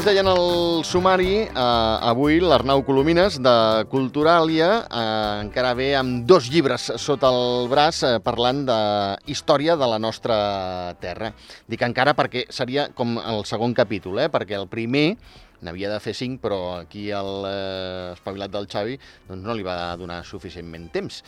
us deia en el sumari, eh, avui l'Arnau Colomines de Culturàlia eh, encara ve amb dos llibres sota el braç eh, parlant de història de la nostra terra. Dic encara perquè seria com el segon capítol, eh, perquè el primer n'havia de fer cinc, però aquí el eh, espavilat del Xavi doncs no li va donar suficientment temps.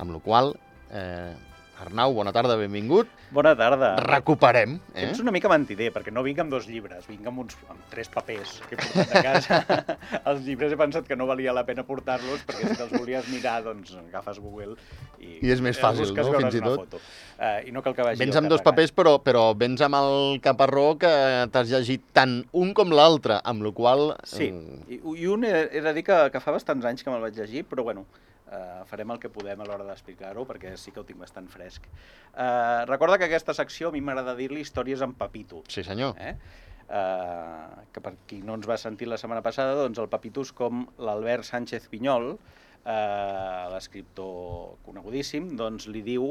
Amb la qual eh, Arnau, bona tarda, benvingut. Bona tarda. Recuperem. Eh? Ets una mica mentider, perquè no vinc amb dos llibres, vinc amb, uns, amb tres papers que he portat a casa. els llibres he pensat que no valia la pena portar-los, perquè si te'ls volies mirar, doncs agafes Google i... I és més fàcil, no?, fins i tot. Foto. Uh, I no cal que vagi Vens amb dos papers, però, però vens amb el caparró que t'has llegit tant un com l'altre, amb la qual... Sí, mm, i, i un he, he de dir que, que fa bastants anys que me'l vaig llegir, però bueno, Uh, farem el que podem a l'hora d'explicar-ho, perquè sí que ho tinc bastant fresc. Uh, recorda que aquesta secció a mi m'agrada dir-li històries en papito. Sí, senyor. Eh? Uh, que per qui no ens va sentir la setmana passada, doncs el papitus com l'Albert Sánchez Pinyol, uh, l'escriptor conegudíssim, doncs li diu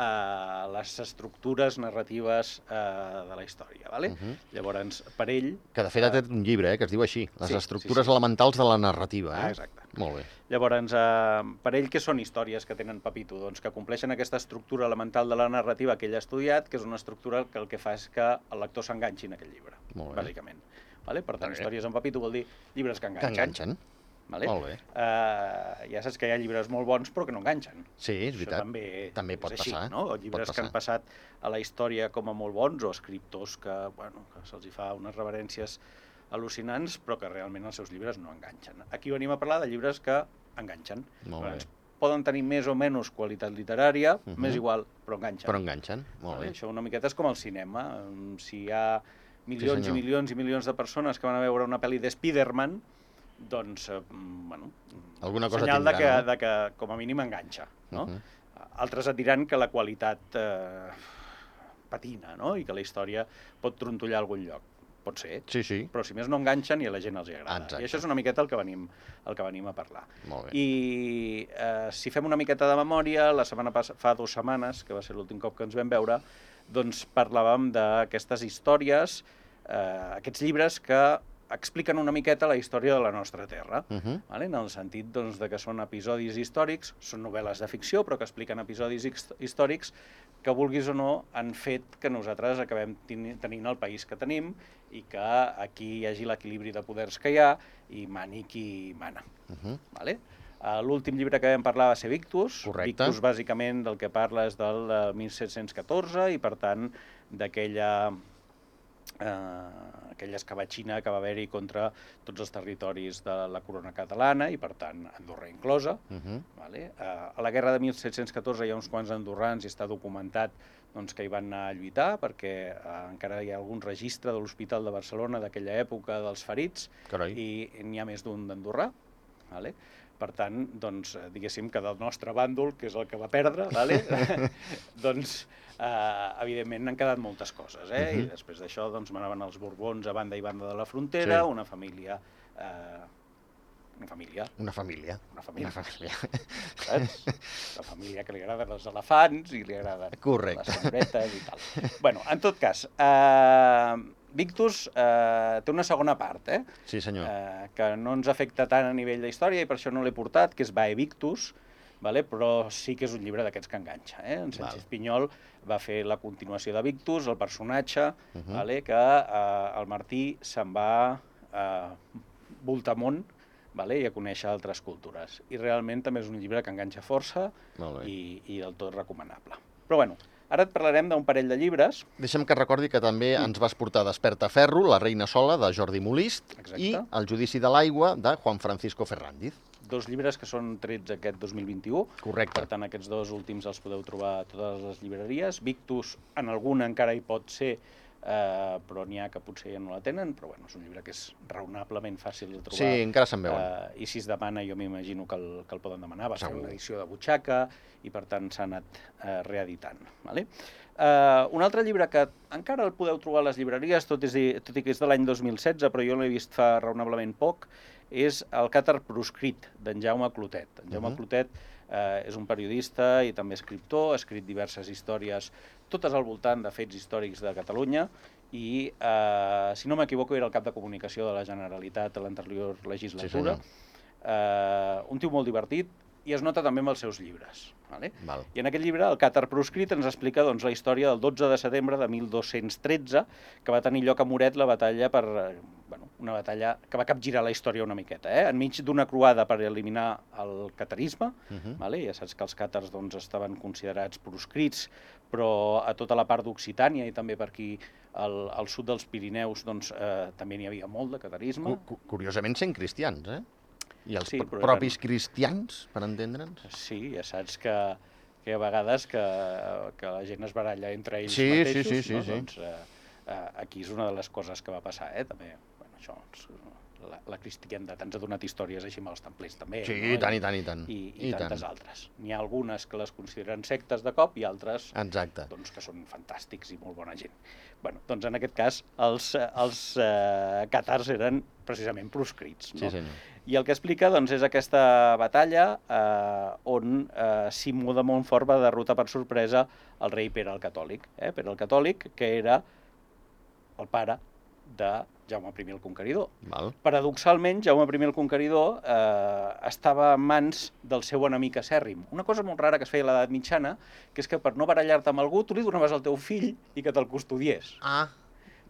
uh, les estructures narratives uh, de la història. Vale? Uh -huh. Llavors, per ell... Que de fet ha tret un llibre, eh, que es diu així, Les sí, estructures sí, sí. elementals de la narrativa. Eh? Ah, exacte. Molt bé. Llavors, eh, per ell, què són històries que tenen Papito? Doncs que compleixen aquesta estructura elemental de la narrativa que ell ha estudiat, que és una estructura que el que fa és que el lector s'enganxi en aquell llibre, Molt bé. bàsicament. Vale? Per tant, històries en Papito vol dir llibres que enganxen. Que enganxen. Vale? Molt bé. Uh, ja saps que hi ha llibres molt bons però que no enganxen. Sí, és veritat. Això també, també pot així, passar. No? Llibres que han passat a la història com a molt bons o escriptors que, bueno, que se'ls fa unes reverències al·lucinants però que realment els seus llibres no enganxen. Aquí venim a parlar de llibres que enganxen. Molt bé. Poden tenir més o menys qualitat literària, uh -huh. m'és igual, però enganxen. Però enganxen, molt vale? bé. Això una miqueta és com el cinema. Si hi ha milions sí, i milions i milions de persones que van a veure una pel·li de Spider-Man, doncs, eh, bueno, Alguna cosa senyal tindrà, de, que, no? de que com a mínim enganxa. No? Uh -huh. Altres et diran que la qualitat eh, patina no? i que la història pot trontollar a algun lloc. Pot ser, Sí, sí. però si més no enganxen i a la gent els hi agrada. Exacte. I això és una miqueta el que venim, el que venim a parlar. Molt bé. I eh, si fem una miqueta de memòria, la setmana pas fa dues setmanes, que va ser l'últim cop que ens vam veure, doncs parlàvem d'aquestes històries, eh, aquests llibres que expliquen una miqueta la història de la nostra terra, Uh -huh. vale? en el sentit doncs, de que són episodis històrics, són novel·les de ficció, però que expliquen episodis his- històrics que, vulguis o no, han fet que nosaltres acabem ten tenint el país que tenim i que aquí hi hagi l'equilibri de poders que hi ha i mani qui mana. Uh -huh. Vale? Uh, L'últim llibre que vam parlar va ser Victus. Correcte. Victus, bàsicament, del que parla és del uh, 1714 i, per tant, d'aquella eh, aquella escabatxina que va haver-hi contra tots els territoris de la corona catalana i, per tant, Andorra inclosa. Uh -huh. Vale? Eh, a la guerra de 1714 hi ha uns quants andorrans i està documentat doncs, que hi van anar a lluitar perquè eh, encara hi ha algun registre de l'Hospital de Barcelona d'aquella època dels ferits Carai. i n'hi ha més d'un d'andorrà. Vale? Per tant, doncs, eh, diguéssim que del nostre bàndol, que és el que va perdre, vale? doncs, eh, evidentment n'han quedat moltes coses. Eh? Mhm. I després d'això doncs, manaven els Borbons a banda i banda de la frontera, Sí. una família... Eh, una família, Una família. una família, Una família. saps? La família que li agraden els elefants i li agraden Correcte. les senyoretes i tal. bueno, en tot cas, eh, Victus eh, té una segona part, eh? Sí, senyor. eh, que no ens afecta tant a nivell d'història i per això no l'he portat, que és Vae Victus, vale? però sí que és un llibre d'aquests que enganxa. Eh? En Sánchez Val. Pinyol va fer la continuació de Victus, el personatge, uh Mhm. -huh. vale? que eh, el Martí se'n va eh, voltar món vale? i a conèixer altres cultures. I realment també és un llibre que enganxa força i, i del tot recomanable. Però bueno, ara et parlarem d'un parell de llibres. Deixa'm que recordi que també ens vas portar Desperta Ferro, La reina sola, de Jordi Molist, Exacte. i El judici de l'aigua, de Juan Francisco Ferrandiz. Dos llibres que són trets aquest 2021. Correcte. Per tant, aquests dos últims els podeu trobar a totes les llibreries. Victus, en alguna encara hi pot ser, eh, però n'hi ha que potser ja no la tenen, però bueno, és un llibre que és raonablement fàcil de trobar. Sí, encara se'n veuen. Eh, I si es demana, jo m'imagino que, el, que el poden demanar. Va ser una edició de butxaca i, per tant, s'ha anat eh, reeditant. Vale? Eh, un altre llibre que encara el podeu trobar a les llibreries, tot, és, tot i que és de l'any 2016, però jo l'he vist fa raonablement poc, és El càtar proscrit, d'en Jaume Clotet. En Jaume Mhm. Clotet eh, és un periodista i també escriptor, ha escrit diverses històries, totes al voltant de fets històrics de Catalunya, i, eh, si no m'equivoco, era el cap de comunicació de la Generalitat a l'anterior legislatura. senyor. eh, un tio molt divertit i es nota també amb els seus llibres. Vale? Val. I en aquest llibre, el Càtar proscrit ens explica doncs, la història del 12 de setembre de 1213, que va tenir lloc a Moret la batalla per... eh, Bueno, una batalla que va capgirar la història una miqueta, eh? enmig d'una croada per eliminar el catarisme, Uh -huh. Vale? Ja saps que els càtars doncs, estaven considerats proscrits, però a tota la part d'Occitània i també per aquí al, al sud dels Pirineus doncs, eh, també n'hi havia molt de catarisme. Cu- cu- Curiosament sent cristians, eh? I els Sí, sí, però propis cristians, per entendre'ns? Sí, ja saps que, que a vegades que, que la gent es baralla entre ells Sí, sí, mateixos, sí, sí, no? sí. doncs eh, eh, aquí és una de les coses que va passar, eh? també, això, la, la cristiandat ens ha donat històries així amb els templers també, Sí, no? i tant, i tant, i tant. i, i, I tantes tant. altres. N'hi ha algunes que les consideren sectes de cop i altres Exacte. doncs, que són fantàstics i molt bona gent. bueno, doncs en aquest cas els, els eh, catars eren precisament proscrits. No? Sí, senyor. I el que explica doncs, és aquesta batalla eh, on eh, Simó de Montfort va derrotar per sorpresa el rei Pere el Catòlic. Eh? Pere el Catòlic, que era el pare de Jaume I el Conqueridor. Val. Paradoxalment, Jaume I el Conqueridor eh, estava en mans del seu enemic acèrrim. Una cosa molt rara que es feia a l'edat mitjana, que és que per no barallar-te amb algú, tu li donaves al teu fill i que te'l custodiés. Ah,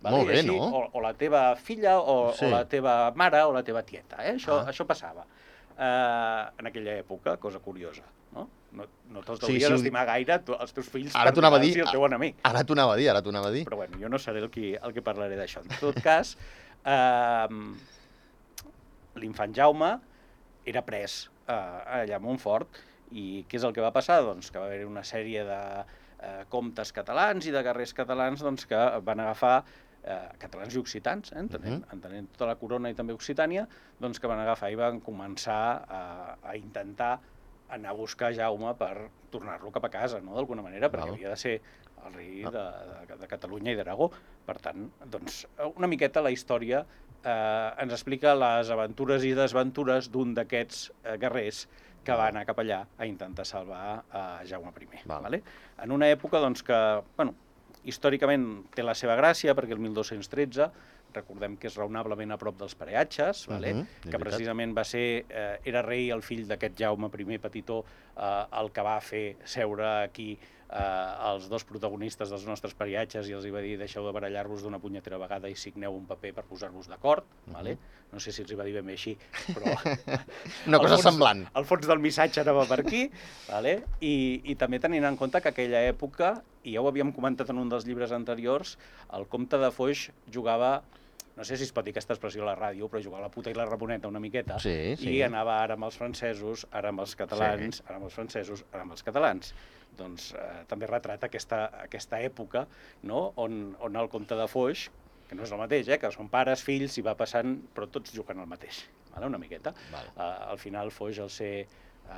Vale? molt bé, així, no? O, o la teva filla, o, Sí. o la teva mare, o la teva tieta. Eh? Això, Ah. això passava. Eh, en aquella època, cosa curiosa. No, no, te'ls Sí, devries sí, ho- estimar gaire tu, els teus fills Ara per t'ho anava a donar-los dir. el teu enemic. Ara t'ho anava a dir, ara t'ho anava a dir. Però bueno, jo no seré el qui, el que parlaré d'això. En tot cas, eh, l'infant Jaume era pres eh, allà a Montfort i què és el que va passar? Doncs que va haver una sèrie de eh, comtes catalans i de guerrers catalans doncs, que van agafar eh, catalans i occitans, eh, entenent, Mhm. entenent tota la corona i també Occitània, doncs que van agafar i van començar a, a intentar anar a buscar Jaume per tornar-lo cap a casa, no?, d'alguna manera, perquè Val. havia de ser el rei Ah. de, de, de Catalunya i d'Aragó. Per tant, doncs, una miqueta la història eh, ens explica les aventures i desventures d'un d'aquests eh, guerrers que va anar cap allà a intentar salvar a Jaume I. Val. Vale? En una època doncs, que, bueno, històricament té la seva gràcia, perquè el 1213 recordem que és raonablement a prop dels peatges, vale? Mhm, és que veritat. precisament va ser, eh, era rei el fill d'aquest Jaume I Petitó, eh, el que va fer seure aquí eh, els dos protagonistes dels nostres periatges i els hi va dir deixeu de barallar-vos d'una punyetera vegada i signeu un paper per posar-vos d'acord, Mhm. vale? no sé si els hi va dir ben bé així, però Una cosa fons- semblant. el fons del missatge anava per aquí, vale? I, i també tenint en compte que aquella època, i ja ho havíem comentat en un dels llibres anteriors, el comte de Foix jugava no sé si es pot dir aquesta expressió a la ràdio, però jugava la puta i la raponeta una miqueta, Sí, sí. i anava ara amb els francesos, ara amb els catalans, sí. ara amb els francesos, ara amb els catalans. Doncs eh, també retrata aquesta, aquesta època no? on, on el comte de Foix, que no és el mateix, eh? que són pares, fills, i va passant, però tots juguen al mateix, vale? una miqueta. Val. Uh, al final Foix, al ser uh,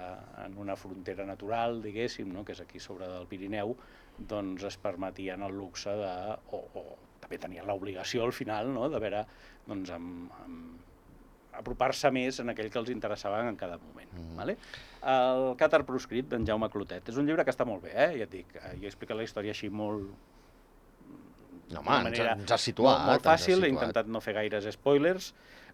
en una frontera natural, diguéssim, no? que és aquí sobre del Pirineu, doncs es permetien el luxe de... o, o també tenien l'obligació al final no? de veure doncs, amb, amb apropar-se més en aquell que els interessava en cada moment. Mhm. Vale? El Càtar proscrit d'en Jaume Clotet és un llibre que està molt bé, eh? ja et dic, eh, jo he explicat la història així molt... No, home, ens, manera ens has situat. molt, molt ens fàcil, he situat. intentat no fer gaires spoilers,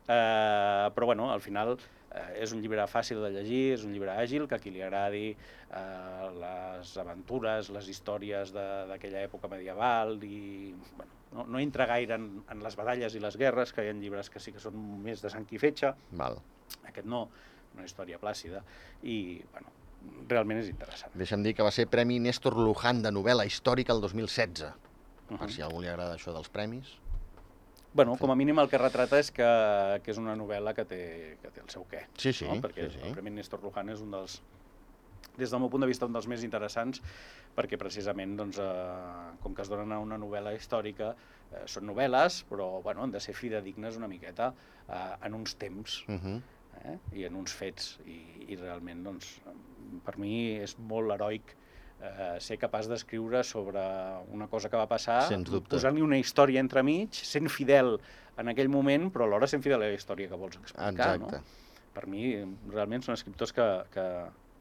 eh, però bueno, al final eh, és un llibre fàcil de llegir, és un llibre àgil, que a qui li agradi eh, les aventures, les històries de- d'aquella època medieval i bueno, no, no entra gaire en, en les badalles i les guerres, que hi ha llibres que sí que són més de sang i fetge, Val. aquest no, una història plàcida, i bueno, realment és interessant. Deixa'm dir que va ser Premi Néstor Luján de novel·la històrica el 2016. Uh Per si a algú li agrada això dels premis. Bueno, com a mínim el que retrata és que, que és una novel·la que té, que té el seu què. Sí, sí, no? perquè sí, sí. el Premi Néstor Luján és un dels, des del meu punt de vista, un dels més interessants, perquè precisament, doncs, eh, com que es donen a una novel·la històrica, eh, són novel·les, però bueno, han de ser fidedignes una miqueta eh, en uns temps Uh -huh. eh, i en uns fets, i, i realment, doncs, per mi és molt heroic eh, ser capaç d'escriure sobre una cosa que va passar, posant-li una història entremig, sent fidel en aquell moment, però alhora sent fidel a la història que vols explicar. Exacte. No? Per mi, realment, són escriptors que, que,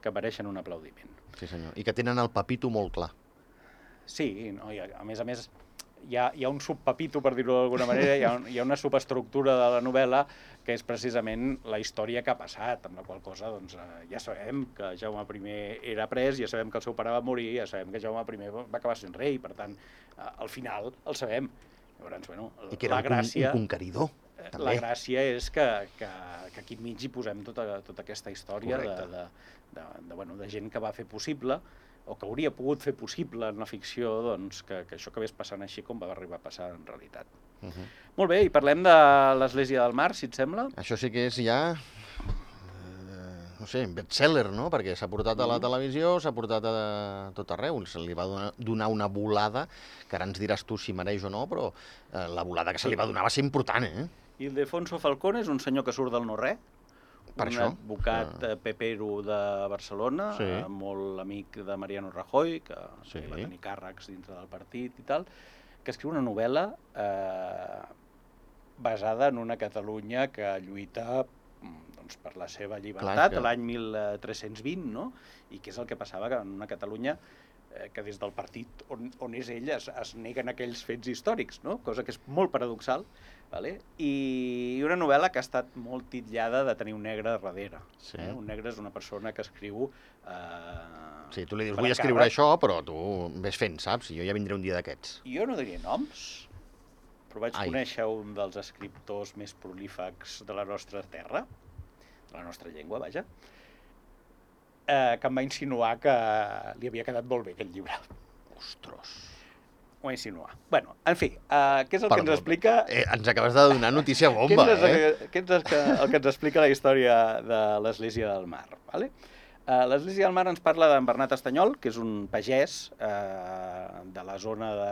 que mereixen un aplaudiment. Sí, senyor. I que tenen el papito molt clar. Sí, no? i a, a més a més, hi ha, hi ha un subpapito, per dir-ho d'alguna manera, hi ha, un, hi ha una subestructura de la novel·la que és precisament la història que ha passat, amb la qual cosa doncs, eh, ja sabem que Jaume I era pres, ja sabem que el seu pare va morir, ja sabem que Jaume I va acabar sent rei, per tant, eh, al final el sabem. Llavors, bueno, I que era la gràcia... un, un conqueridor. També. La gràcia és que, que, que aquí enmig hi posem tota, tota aquesta història de, de, de, de, bueno, de gent que va fer possible o que hauria pogut fer possible en la ficció doncs, que, que això acabés passant així com va arribar a passar en realitat. Uh -huh. Molt bé, i parlem de l'Església del Mar, si et sembla. Això sí que és ja, eh, no sé, bestseller, no? Perquè s'ha portat a la Mm. televisió, s'ha portat a tot arreu, se li va donar, donar una volada, que ara ens diràs tu si mereix o no, però eh, la volada que se li va donar va ser important, eh? Ildefonso Falcón és un senyor que surt del no-res, Per un això. advocat Ah. eh, pepero de Barcelona, Sí. eh, molt amic de Mariano Rajoy, que Sí. va tenir càrrecs dintre del partit i tal, que escriu una novel·la eh, basada en una Catalunya que lluita doncs, per la seva llibertat que- l'any 1320, no? i què és el que passava que en una Catalunya eh, que des del partit on, on és ell es, es neguen aquells fets històrics, no? cosa que és molt paradoxal, vale? I, una novel·la que ha estat molt titllada de tenir un negre darrere. Sí. Eh? Un negre és una persona que escriu... Eh, Sí, tu li dius, vull escriure això, però tu ves fent, saps? Jo ja vindré un dia d'aquests. Jo no diria noms, però vaig Ai. conèixer un dels escriptors més prolífics de la nostra terra, de la nostra llengua, vaja, eh, que em va insinuar que li havia quedat molt bé aquest llibre. Ostres. Va insinuar. bueno, en fi, eh, què és el que ens Perdó. explica... Eh, ens acabes de donar notícia Què bomba, eh? el, què és el, que, el que ens explica la història de l'Església del Mar? Vale? Uh, L'Església del Mar ens parla d'en Bernat Estanyol, que és un pagès eh, de la zona de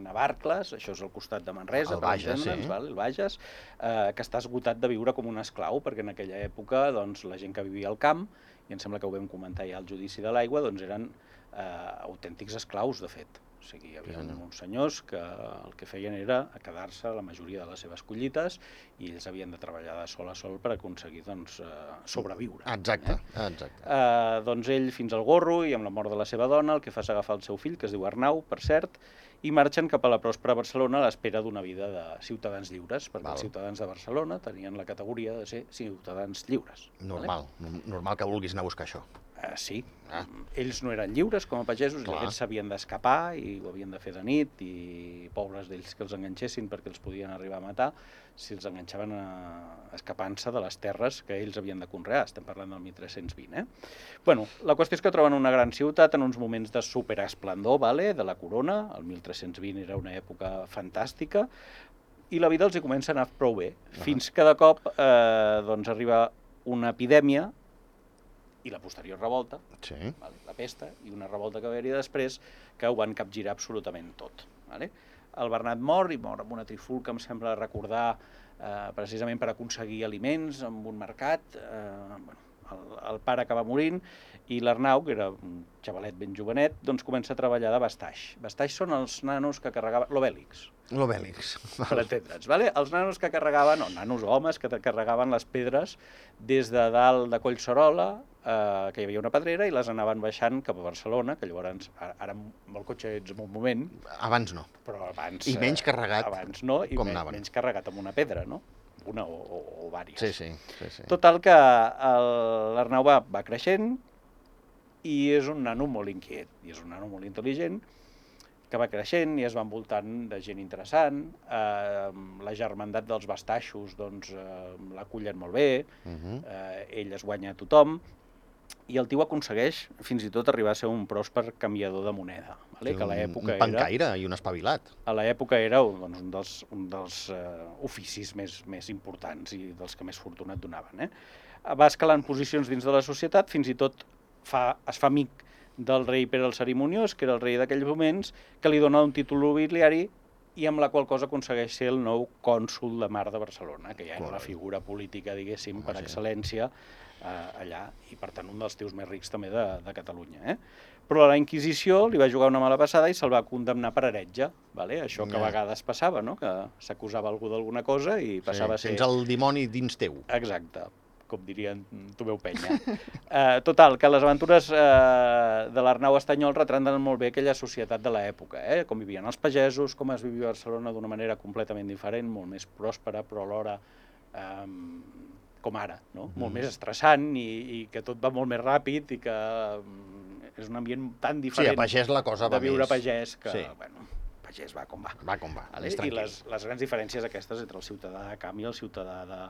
Navarcles, això és al costat de Manresa, El per Bages, sí. val? el Bages, eh, que està esgotat de viure com un esclau, perquè en aquella època doncs, la gent que vivia al camp, i em sembla que ho vam comentar ja al judici de l'aigua, doncs eren eh, autèntics esclaus, de fet. O sigui, hi havia senyor. uns senyors que el que feien era quedar-se la majoria de les seves collites i ells havien de treballar de sol a sol per aconseguir doncs, eh, sobreviure. Exacte, exacte. Eh, doncs ell fins al gorro i amb la mort de la seva dona el que fa és agafar el seu fill, que es diu Arnau, per cert, i marxen cap a la pròspera Barcelona a l'espera d'una vida de ciutadans lliures, perquè Val. els ciutadans de Barcelona tenien la categoria de ser ciutadans lliures. Normal, normal que vulguis anar a buscar això. Eh, sí, Ah. ells no eren lliures com a pagesos, i Clar. aquests s'havien d'escapar i ho havien de fer de nit i pobres d'ells que els enganxessin perquè els podien arribar a matar si els enganxaven a... escapant-se de les terres que ells havien de conrear. Estem parlant del 1320, eh? Bueno, la qüestió és que troben una gran ciutat en uns moments de superesplendor, vale? de la corona, el 1320 era una època fantàstica, i la vida els hi comença a anar prou bé, fins que de cop eh, doncs arriba una epidèmia i la posterior revolta, Sí. vale? la pesta, i una revolta que va haver-hi després que ho van capgirar absolutament tot. Vale? El Bernat mor i mor amb una trifulca, em sembla recordar, eh, precisament per aconseguir aliments en un mercat. Eh, bueno, el, el pare acaba morint i l'Arnau, que era un xavalet ben jovenet, doncs comença a treballar de bastaix. Bastaix són els nanos que carregaven... L'Obèlix, L'Obèlix. per entendre'ns. Vale? Els nanos que carregaven, o nanos o homes que carregaven les pedres des de dalt de Collserola, eh, que hi havia una pedrera, i les anaven baixant cap a Barcelona, que llavors, ara, ara amb el cotxe ets en un moment, Abans no. però abans... I menys eh, carregat. Abans no, i Com men anaven? menys carregat amb una pedra, no? Una o, o, o vàries. Sí, sí, sí. sí. Total que l'Arnau va, va creixent i és un nano molt inquiet, i és un nano molt intel·ligent, que va creixent i es va envoltant de gent interessant, eh, la germandat dels bastaixos doncs, eh, l'acullen molt bé, Uh -huh. eh, ell es guanya a tothom, i el tio aconsegueix fins i tot arribar a ser un pròsper canviador de moneda, vale? que a l'època un era pancaire i un espavilat. a l'època era doncs, un dels, un dels uh, oficis més, més importants i dels que més fortunat donaven. Eh? Va escalant posicions dins de la societat, fins i tot fa, es fa amic del rei Pere el Cerimoniós, que era el rei d'aquells moments, que li dona un títol nobiliari i amb la qual cosa aconsegueix ser el nou cònsul de Mar de Barcelona, que ja era la figura política, diguéssim, Home, per excel·lència eh, allà, i per tant un dels tios més rics també de, de Catalunya. Eh? Però la Inquisició li va jugar una mala passada i se'l va condemnar per heretge, vale? això que a vegades passava, no? que s'acusava algú d'alguna cosa i passava sí, a ser... Tens el dimoni dins teu. Exacte. com dirien Tomeu Penya. Uh, total, que les aventures uh, de l'Arnau Estanyol retraten molt bé aquella societat de l'època, eh? com vivien els pagesos, com es vivia Barcelona d'una manera completament diferent, molt més pròspera, però alhora um, com ara, no? Mm. molt més estressant i, i que tot va molt més ràpid i que um, és un ambient tan diferent sí, a pagès la cosa de va viure més. pagès que, Sí. bueno, pagès va com va. Va com va, I tranquil. les, les grans diferències aquestes entre el ciutadà de camp i el ciutadà de,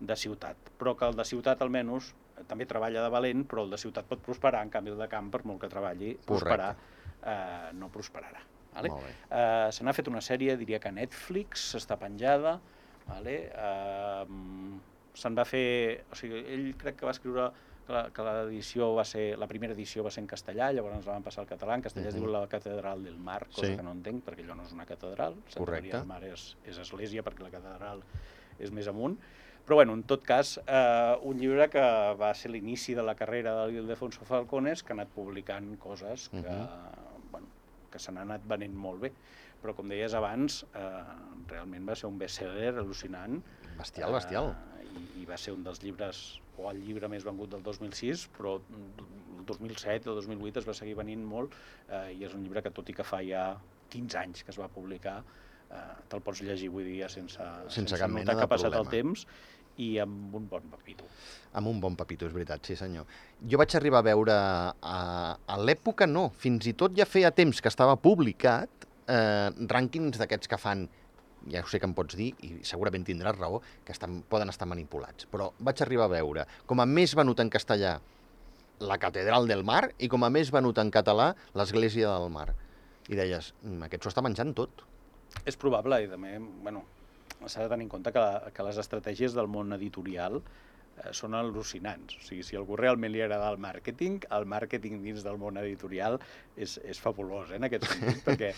de ciutat. Però que el de ciutat, almenys, també treballa de valent, però el de ciutat pot prosperar, en canvi el de camp, per molt que treballi, prosperar, eh, no prosperarà. Vale? Eh, se n'ha fet una sèrie, diria que a Netflix, està penjada, vale? eh, se'n va fer... O sigui, ell crec que va escriure que l'edició va ser, la primera edició va ser en castellà, llavors la van passar al català, en castellà es diu la Catedral del Mar, cosa Sí. que no entenc, perquè allò no és una catedral, Santa Correcte. Maria del Mar és, és església, perquè la catedral és més amunt, però bueno, en tot cas, eh, un llibre que va ser l'inici de la carrera de l'Ildefonso Falcones, que ha anat publicant coses que, Mhm. bueno, que se n'ha anat venent molt bé. Però, com deies abans, eh, realment va ser un bestseller al·lucinant. Bestial, bestial. Eh, i, I va ser un dels llibres, o el llibre més vengut del 2006, però el 2007 o 2008 es va seguir venint molt, eh, i és un llibre que, tot i que fa ja 15 anys que es va publicar, eh, te'l pots llegir avui dia sense, Sense cap mena notar que ha passat problema. el temps i amb un bon papito. Amb un bon papito, és veritat, sí senyor. Jo vaig arribar a veure, a, a l'època no, fins i tot ja feia temps que estava publicat, eh, rànquings d'aquests que fan, ja ho sé que em pots dir, i segurament tindràs raó, que estan, poden estar manipulats, però vaig arribar a veure com a més venut en castellà la Catedral del Mar i com a més venut en català l'Església del Mar. I deies, "Mm, aquest s'ho està menjant tot. És probable, i també, bueno, s'ha de tenir en compte que, la, que les estratègies del món editorial són al·lucinants. O sigui, si algú realment li agrada el màrqueting, el màrqueting dins del món editorial és, és fabulós, eh, en aquest sentit, perquè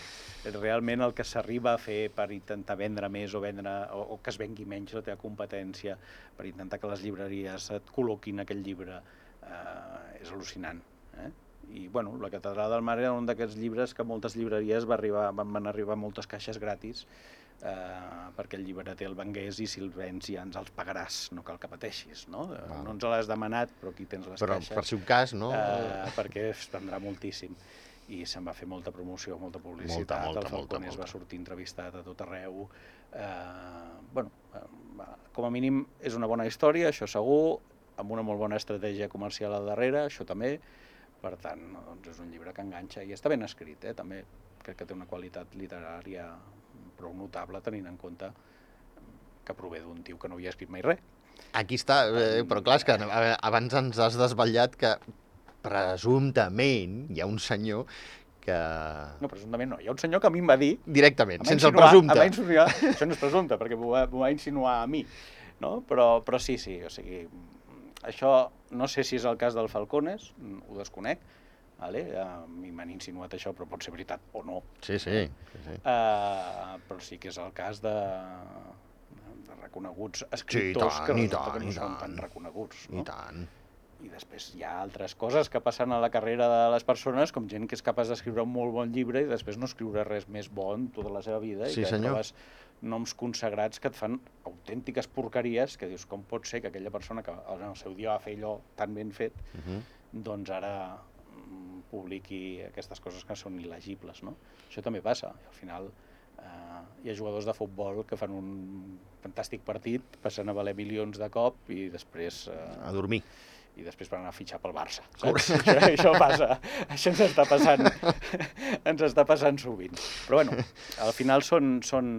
realment el que s'arriba a fer per intentar vendre més o, vendre, o, o que es vengui menys la teva competència, per intentar que les llibreries et col·loquin aquell llibre, eh, és al·lucinant. Eh? I, bueno, la Catedral del Mar era un d'aquests llibres que moltes llibreries va arribar, van, van arribar moltes caixes gratis eh, perquè el llibreter el vengués i si el vens ja ens els pagaràs, no cal que pateixis, no? Eh, Val. No ens l'has demanat, però aquí tens les Però caixes. per si un cas, no? Eh, perquè es vendrà moltíssim. I se'n va fer molta promoció, molta publicitat, molta, el molta, Falcones molta. va sortir entrevistat a tot arreu. Eh, bueno, eh, va, com a mínim és una bona història, això segur, amb una molt bona estratègia comercial al darrere, això també. Per tant, doncs és un llibre que enganxa i està ben escrit, eh? també crec que té una qualitat literària prou notable tenint en compte que prové d'un tio que no havia escrit mai res. Aquí està, eh, però clar, és que abans ens has desvetllat que presumptament hi ha un senyor que... No, presumptament no. Hi ha un senyor que a mi em va dir Directament, sense el presumpte. Em va insinuar, això no és presumpte, perquè m'ho va, va insinuar a mi, no? Però, però sí, sí, o sigui, això no sé si és el cas del Falcones, mm, ho desconec, vale? a mi m'han insinuat això, però pot ser veritat o no. Sí, sí. sí, sí. Uh, però sí que és el cas de, de reconeguts escriptors tant, que i resulta tant, que no i són tant. tan reconeguts. I No? tant. I després hi ha altres coses que passen a la carrera de les persones, com gent que és capaç d'escriure un molt bon llibre i després no escriure res més bon tota la seva vida Sí, i que senyor. trobes noms consagrats que et fan autèntiques porqueries que dius com pot ser que aquella persona que en el seu dia va fer allò tan ben fet Uh -huh. doncs ara publiqui aquestes coses que són il·legibles, no? Això també passa. I al final eh, hi ha jugadors de futbol que fan un fantàstic partit, passen a valer milions de cop i després eh, A dormir. i després per anar a fitxar pel Barça. Saps? Això, això passa, això ens està passant, ens està passant sovint. Però bueno, al final són, són,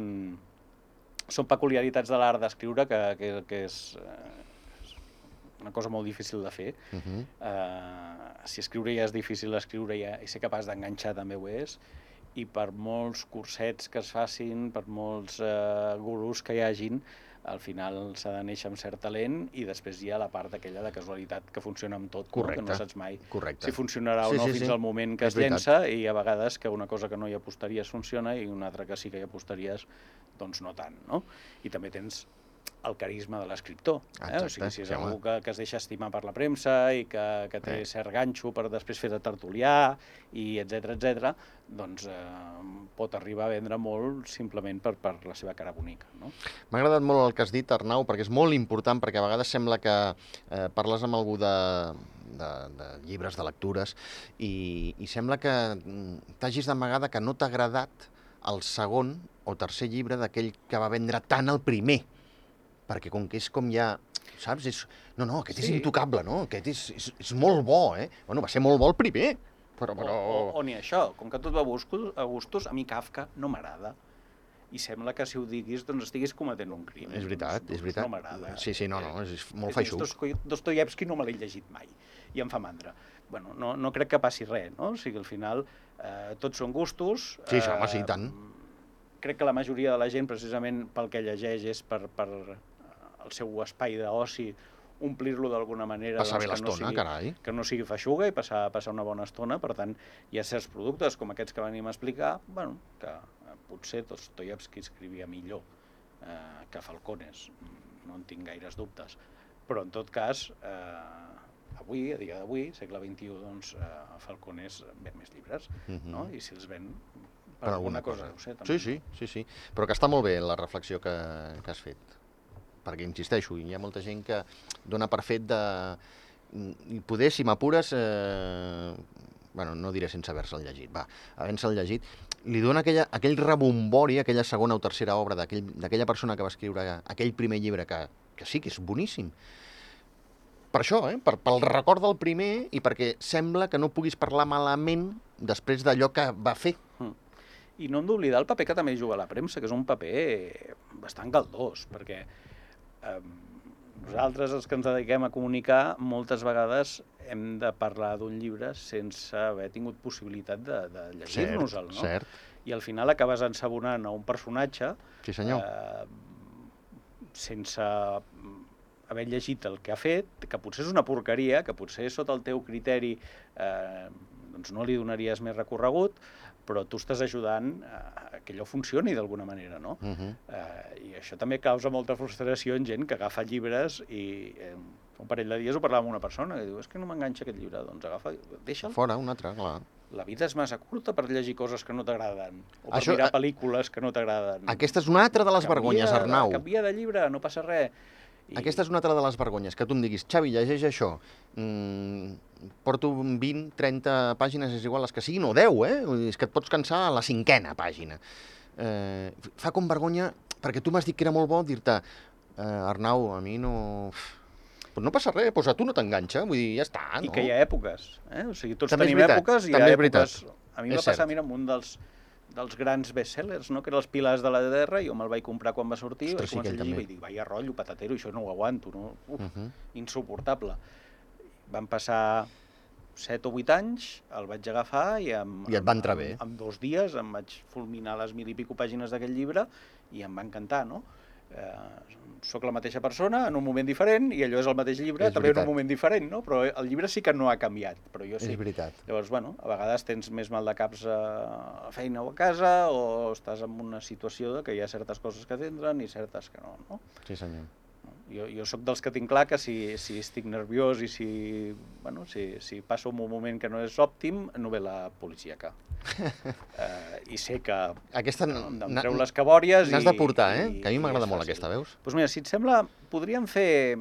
són peculiaritats de l'art d'escriure que, que, que és eh, una cosa molt difícil de fer. Uh -huh. Uh, si escriure ja és difícil escriure ja, i ser capaç d'enganxar també ho és, i per molts cursets que es facin, per molts uh, gurus que hi hagin, al final s'ha de néixer amb cert talent i després hi ha la part aquella de casualitat que funciona amb tot? Correcte. que no saps mai Correcte. si funcionarà Sí, o no sí, fins sí. al moment que És es veritat. llença i a vegades que una cosa que no hi apostaries funciona i una altra que sí que hi apostaries doncs no tant, no? I també tens el carisma de l'escriptor. Eh? O sigui, si és algú que, que es deixa estimar per la premsa i que, que té Eh. cert ganxo per després fer de tertulià i etc etc, doncs eh, pot arribar a vendre molt simplement per, per la seva cara bonica. No? M'ha agradat molt el que has dit, Arnau, perquè és molt important, perquè a vegades sembla que eh, parles amb algú de, de, de llibres, de lectures, i, i sembla que mm, t'hagis d'amagada que no t'ha agradat el segon o tercer llibre d'aquell que va vendre tant el primer. Perquè com que és com ja... Saps? És... No, no, aquest sí. és intocable, no? Aquest és, és, és molt bo, eh? Bueno, va ser molt bo el primer, però... però... O, o, o ni això, com que tot va a gustos, a mi Kafka no m'agrada. I sembla que si ho diguis, doncs estiguis cometent un crim. És veritat, Doncs- és veritat. No m'agrada. Sí, sí, no, no, és, és molt És més, feixuc. Dostoy- Dostoyevsky no me l'he llegit mai i em fa mandra. Bueno, no, no crec que passi res, no? O sigui, al final eh, tots són gustos. Sí, sí, home, sí, i tant. Crec que la majoria de la gent, precisament pel que llegeix, és per, per eh, el seu espai d'oci, omplir-lo d'alguna manera. Passar bé doncs, no l'estona, sigui- carai. que no sigui feixuga i passar, passar una bona estona. Per tant, hi ha certs productes, com aquests que venim a explicar, bueno, que eh, potser Dostoyevsky escrivia millor eh, que Falcones, no en tinc gaires dubtes. Però, en tot cas, eh, avui, a dia d'avui, segle XXI, doncs, eh, Falcones ven més llibres, Mhm. no? I si els ven per, alguna cosa, deu ser, també. Sí, sí, sí, sí. Però que està molt bé la reflexió que, que has fet. Perquè, insisteixo, hi ha molta gent que dona per fet de... Poder, si m'apures, eh... bueno, no diré sense haver-se'l llegit, va, havent-se'l llegit, li dona aquella, aquell rebombori, aquella segona o tercera obra d'aquell- d'aquella persona que va escriure aquell primer llibre, que, que sí, que és boníssim. Per això, eh? per, pel record del primer i perquè sembla que no puguis parlar malament després d'allò que va fer. I no hem d'oblidar el paper que també juga la premsa, que és un paper bastant caldós, perquè eh, nosaltres, els que ens dediquem a comunicar, moltes vegades hem de parlar d'un llibre sense haver tingut possibilitat de, de llegir-nos-el, no? Cert, I al final acabes ensabonant a un personatge sí senyor. eh, sense haver llegit el que ha fet, que potser és una porqueria, que potser sota el teu criteri eh, doncs no li donaries més recorregut, però tu estàs ajudant a que allò funcioni d'alguna manera, no? Uh -huh. Eh, I això també causa molta frustració en gent que agafa llibres i eh, un parell de dies ho parlava amb una persona que diu és que no m'enganxa aquest llibre, doncs agafa, deixa'l. Fora, un altre, clar. La vida és massa curta per llegir coses que no t'agraden, o per Això- mirar a- pel·lícules que no t'agraden. Aquesta és una altra de les Canvia vergonyes, de- Arnau. Canvia de llibre, no passa res. I... Aquesta és una altra de les vergonyes, que tu em diguis, Xavi, llegeix això. Mm, porto 20, 30 pàgines, és igual les que siguin, o 10, eh? Vull dir, és que et pots cansar a la cinquena pàgina. Eh, fa com vergonya, perquè tu m'has dit que era molt bo dir-te, eh, Arnau, a mi no... Però no passa res, doncs a tu no t'enganxa, vull dir, ja està, no? I que hi ha èpoques. Eh? O sigui, tots També tenim veritat, èpoques i hi també ha és veritat. èpoques... A mi És va passar, cert. mira, amb un dels, dels grans bestsellers, no? que era Els pilars de la terra, jo me'l vaig comprar quan va sortir, Ostres, sí vaig començar a ell llegir i vaig dir, vaya rotllo, patatero, això no ho aguanto, no? Uf, Uh -huh. insuportable. Van passar 7 o 8 anys, el vaig agafar i amb, I et va entrar bé. amb dos dies em vaig fulminar les mil i pico pàgines d'aquest llibre i em va encantar, no? Eh, soc la mateixa persona en un moment diferent i allò és el mateix llibre, És també en veritat. un moment diferent, no? Però el llibre sí que no ha canviat, però jo sí. És veritat. Llavors, bueno, a vegades tens més mal de caps a la feina o a casa o estàs en una situació de que hi ha certes coses que t'entren i certes que no, no? Sí, senyor. Jo, jo sóc dels que tinc clar que si, si estic nerviós i si, bueno, si, si passo un moment que no és òptim, novel·la policíaca. Eh, I sé que Aquesta... em treu les cabòries. N'has de portar, eh? i- Que a mi m'agrada molt aquesta, veus? Doncs mira, si et sembla, podríem fer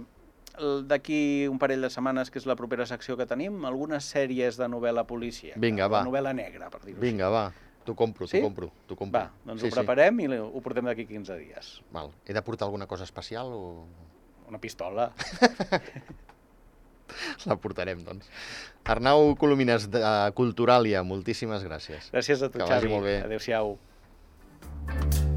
d'aquí un parell de setmanes, que és la propera secció que tenim, algunes sèries de novel·la policíaca. Vinga, va. Novel·la negra, per dir-ho Vinga, va, t'ho compro, t'ho Sí? compro, t'ho compro. Va, doncs ho preparem i ho portem d'aquí 15 dies. Val. He de portar alguna cosa especial o Una pistola. la portarem, doncs. Arnau Colomines, de Culturalia, moltíssimes gràcies. Gràcies a tu, que Xavi. Adéu-siau. thank you